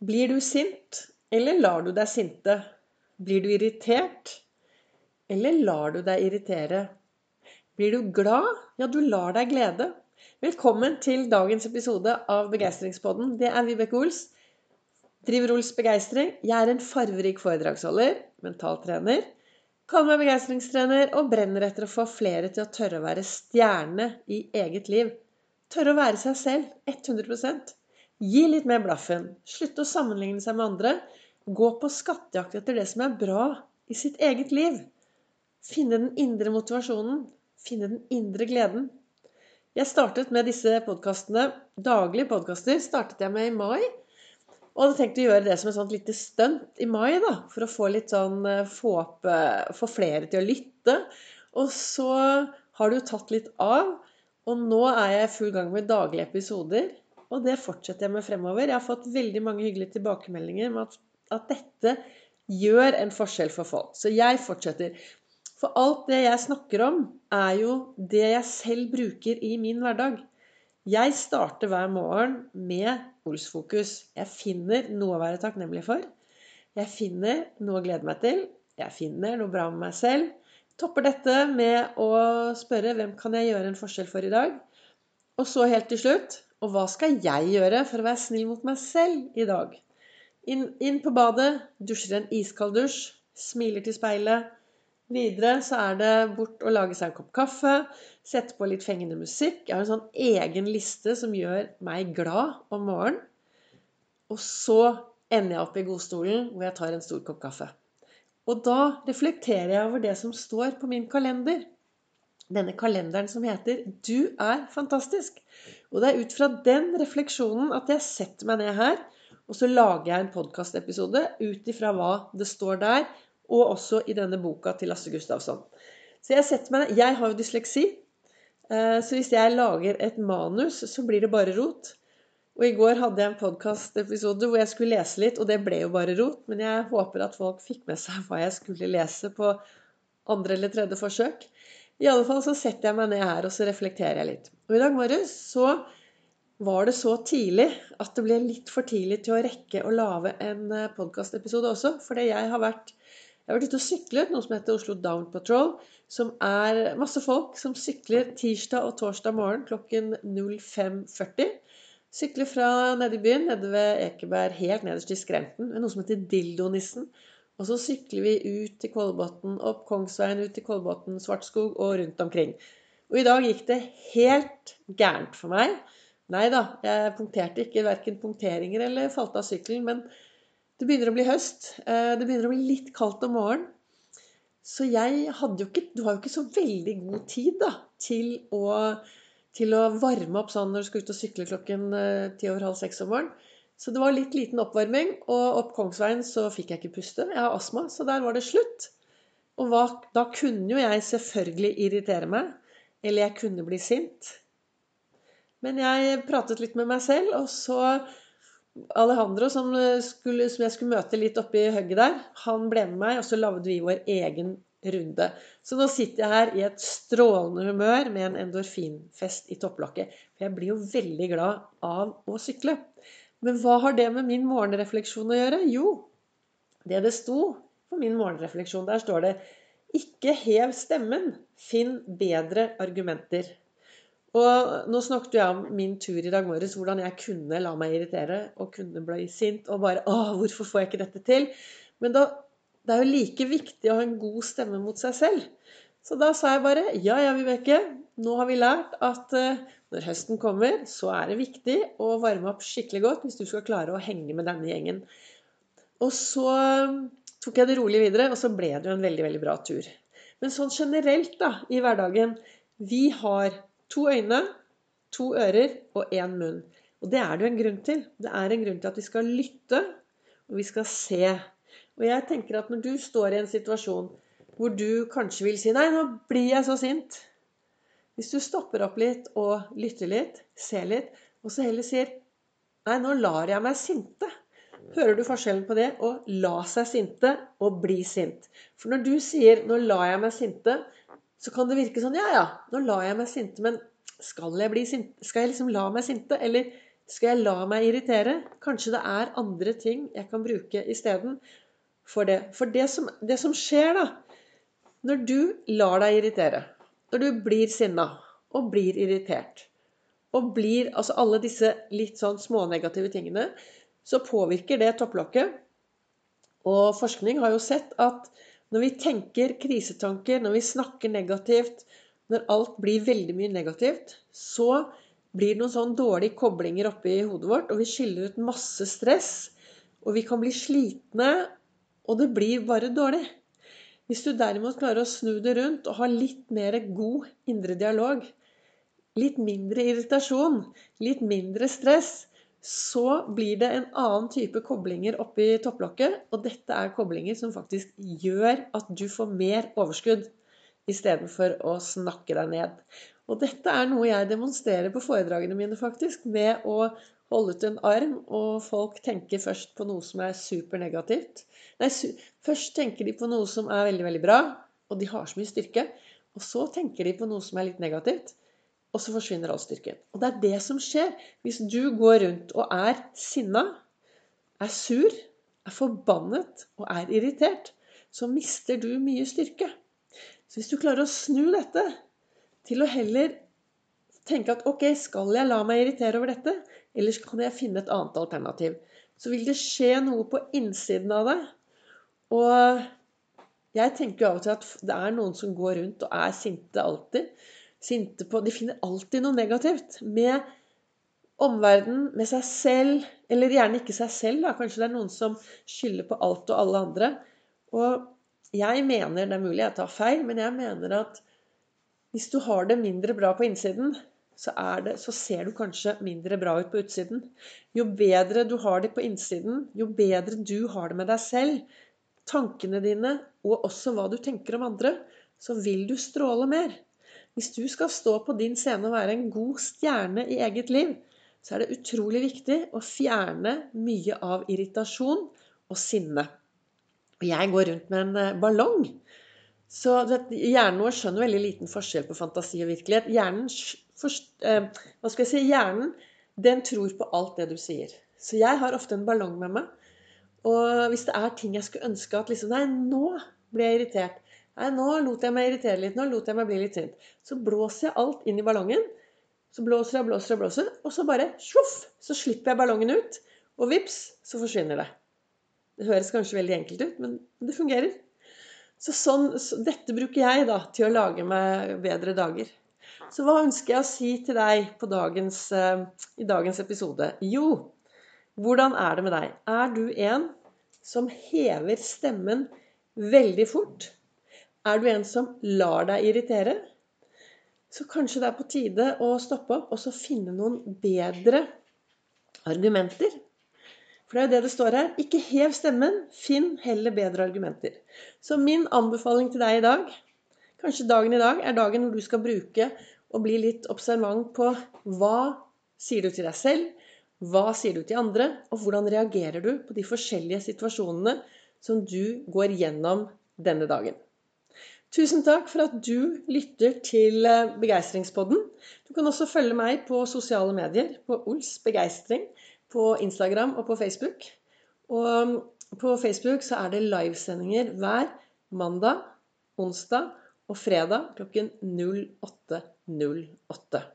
Blir du sint, eller lar du deg sinte? Blir du irritert, eller lar du deg irritere? Blir du glad? Ja, du lar deg glede. Velkommen til dagens episode av Begeistringspodden. Det er Vibeke Ols. Driver Ols Begeistring. Jeg er en farverik foredragsholder, mentaltrener. Kaller meg begeistringstrener og brenner etter å få flere til å tørre å være stjerne i eget liv. Tørre å være seg selv 100 Gi litt mer blaffen. Slutte å sammenligne seg med andre. Gå på skattejakt etter det som er bra i sitt eget liv. Finne den indre motivasjonen. Finne den indre gleden. Jeg startet med disse podkastene, daglige podkaster, startet jeg med i mai. Og hadde tenkt å gjøre det som et sånt lite stunt i mai, da, for å få litt sånn eh, få, opp, eh, få flere til å lytte. Og så har det jo tatt litt av. Og nå er jeg i full gang med daglige episoder. Og det fortsetter jeg med fremover. Jeg har fått veldig mange hyggelige tilbakemeldinger om at, at dette gjør en forskjell for folk. Så jeg fortsetter. For alt det jeg snakker om, er jo det jeg selv bruker i min hverdag. Jeg starter hver morgen med Olsfokus. Jeg finner noe å være takknemlig for. Jeg finner noe å glede meg til. Jeg finner noe bra med meg selv. Topper dette med å spørre hvem kan jeg gjøre en forskjell for i dag? Og så helt til slutt og hva skal jeg gjøre for å være snill mot meg selv i dag? Inn, inn på badet, dusjer en iskald dusj, smiler til speilet. Videre så er det bort og lage seg en kopp kaffe, sette på litt fengende musikk. Jeg har en sånn egen liste som gjør meg glad om morgenen. Og så ender jeg opp i godstolen hvor jeg tar en stor kopp kaffe. Og da reflekterer jeg over det som står på min kalender denne kalenderen som heter 'Du er fantastisk'. Og det er ut fra den refleksjonen at jeg setter meg ned her, og så lager jeg en podkastepisode ut ifra hva det står der, og også i denne boka til Lasse Gustavsson. Så jeg setter meg ned Jeg har jo dysleksi, eh, så hvis jeg lager et manus, så blir det bare rot. Og i går hadde jeg en podkastepisode hvor jeg skulle lese litt, og det ble jo bare rot. Men jeg håper at folk fikk med seg hva jeg skulle lese på andre eller tredje forsøk. I alle fall så setter jeg meg ned her og så reflekterer jeg litt. Og i dag morges så var det så tidlig at det ble litt for tidlig til å rekke å lage en eh, podkastepisode også. Fordi jeg har vært jeg har vært ute og syklet, noe som heter Oslo Down Patrol. Som er masse folk som sykler tirsdag og torsdag morgen klokken 05.40. Sykler fra nede i byen, nede ved Ekeberg, helt nederst i skrenten, noe som heter Dildonissen. Og så sykler vi ut til Kolbotn, opp Kongsveien, ut til Kolbotn, Svartskog og rundt omkring. Og i dag gikk det helt gærent for meg. Nei da, jeg punkterte ikke verken punkteringer eller falt av sykkelen. Men det begynner å bli høst. Eh, det begynner å bli litt kaldt om morgenen. Så jeg hadde jo ikke Du har jo ikke så veldig god tid da, til å, til å varme opp sånn når du skal ut og sykle klokken eh, ti over halv seks om morgenen. Så det var litt liten oppvarming, og opp Kongsveien så fikk jeg ikke puste. Jeg har astma, så der var det slutt. Og hva, da kunne jo jeg selvfølgelig irritere meg. Eller jeg kunne bli sint. Men jeg pratet litt med meg selv, og så Alejandro, som, skulle, som jeg skulle møte litt oppi hugget der, han ble med meg, og så lagde vi vår egen runde. Så nå sitter jeg her i et strålende humør med en endorfinfest i topplokket. For jeg blir jo veldig glad av å sykle. Men hva har det med min morgenrefleksjon å gjøre? Jo, det det sto på min morgenrefleksjon, der står det ikke hev stemmen, finn bedre argumenter. Og nå snakket jeg om min tur i dag morges, hvordan jeg kunne la meg irritere og kunne bli sint og bare Å, hvorfor får jeg ikke dette til? Men da, det er jo like viktig å ha en god stemme mot seg selv. Så da sa jeg bare ja, ja, Vibeke, nå har vi lært at uh, når høsten kommer, så er det viktig å varme opp skikkelig godt hvis du skal klare å henge med denne gjengen. Og så um, tok jeg det rolig videre, og så ble det jo en veldig, veldig bra tur. Men sånn generelt da, i hverdagen Vi har to øyne, to ører og én munn. Og det er det jo en grunn til. Det er en grunn til at vi skal lytte, og vi skal se. Og jeg tenker at når du står i en situasjon hvor du kanskje vil si Nei, nå blir jeg så sint. Hvis du stopper opp litt og lytter litt, ser litt, og så heller sier Nei, nå lar jeg meg sinte. Hører du forskjellen på det å la seg sinte og bli sint? For når du sier 'nå lar jeg meg sinte', så kan det virke sånn Ja, ja, nå lar jeg meg sinte, men skal jeg bli sinte? Skal jeg liksom la meg sinte? Eller Skal jeg la meg irritere? Kanskje det er andre ting jeg kan bruke isteden for det. For det som, det som skjer, da, når du lar deg irritere, når du blir sinna og blir irritert, og blir altså alle disse litt sånn smånegative tingene, så påvirker det topplokket. Og forskning har jo sett at når vi tenker krisetanker, når vi snakker negativt, når alt blir veldig mye negativt, så blir det noen sånn dårlige koblinger oppi hodet vårt, og vi skiller ut masse stress. Og vi kan bli slitne, og det blir bare dårlig. Hvis du derimot klarer å snu det rundt og ha litt mer god indre dialog, litt mindre irritasjon, litt mindre stress, så blir det en annen type koblinger oppi topplokket. Og dette er koblinger som faktisk gjør at du får mer overskudd istedenfor å snakke deg ned. Og dette er noe jeg demonstrerer på foredragene mine, faktisk, med å holde ut en arm, og folk tenker først på noe som er supernegativt. Nei, su først tenker de på noe som er veldig, veldig bra, og de har så mye styrke. Og så tenker de på noe som er litt negativt, og så forsvinner all styrken. Og det er det som skjer hvis du går rundt og er sinna, er sur, er forbannet og er irritert. Så mister du mye styrke. Så hvis du klarer å snu dette til å heller tenke at ok, skal jeg la meg irritere over dette, eller kan jeg finne et annet alternativ? Så vil det skje noe på innsiden av deg. Og jeg tenker jo av og til at det er noen som går rundt og er sinte alltid. Sinte på De finner alltid noe negativt med omverdenen, med seg selv, eller gjerne ikke seg selv. da, Kanskje det er noen som skylder på alt og alle andre. Og jeg mener, det er mulig jeg tar feil, men jeg mener at hvis du har det mindre bra på innsiden, så, det, så, ser du kanskje mindre bra ut på utsiden. Jo bedre du har det på innsiden, jo bedre du har det med deg selv, tankene dine og også hva du tenker om andre, så vil du stråle mer. Hvis du skal stå på din scene og være en god stjerne i eget liv, så er det utrolig viktig å fjerne mye av irritasjon og sinne. Jeg går rundt med en eh, ballong så hjernen vår skjønner veldig liten forskjell på fantasi og virkelighet. Hjernen, eh, hva skal jeg si, hjernen den tror på alt det du sier. Så jeg har ofte en ballong med meg. Og hvis det er ting jeg skulle ønske at liksom Nei, nå ble jeg irritert. Nei, nå lot jeg meg irritere litt. Nå lot jeg meg bli litt sint. Så blåser jeg alt inn i ballongen. Så blåser jeg, blåser jeg, blåser. Og så bare sjoff! Så slipper jeg ballongen ut. Og vips, så forsvinner det. Det høres kanskje veldig enkelt ut, men det fungerer. Så, sånn, så dette bruker jeg da til å lage meg bedre dager. Så hva ønsker jeg å si til deg dagens, uh, i dagens episode? Jo, hvordan er det med deg? Er du en som hever stemmen veldig fort? Er du en som lar deg irritere? Så kanskje det er på tide å stoppe opp og så finne noen bedre argumenter for det er jo det det står her. Ikke hev stemmen, finn heller bedre argumenter. Så min anbefaling til deg i dag, kanskje dagen i dag, er dagen hvor du skal bruke og bli litt observant på hva sier du til deg selv, hva sier du til andre, og hvordan reagerer du på de forskjellige situasjonene som du går gjennom denne dagen. Tusen takk for at du lytter til eh, Begeistringspodden. Du kan også følge meg på sosiale medier på Ols Begeistring på Instagram og på Facebook. Og på Facebook så er det livesendinger hver mandag, onsdag og fredag klokken 08.08.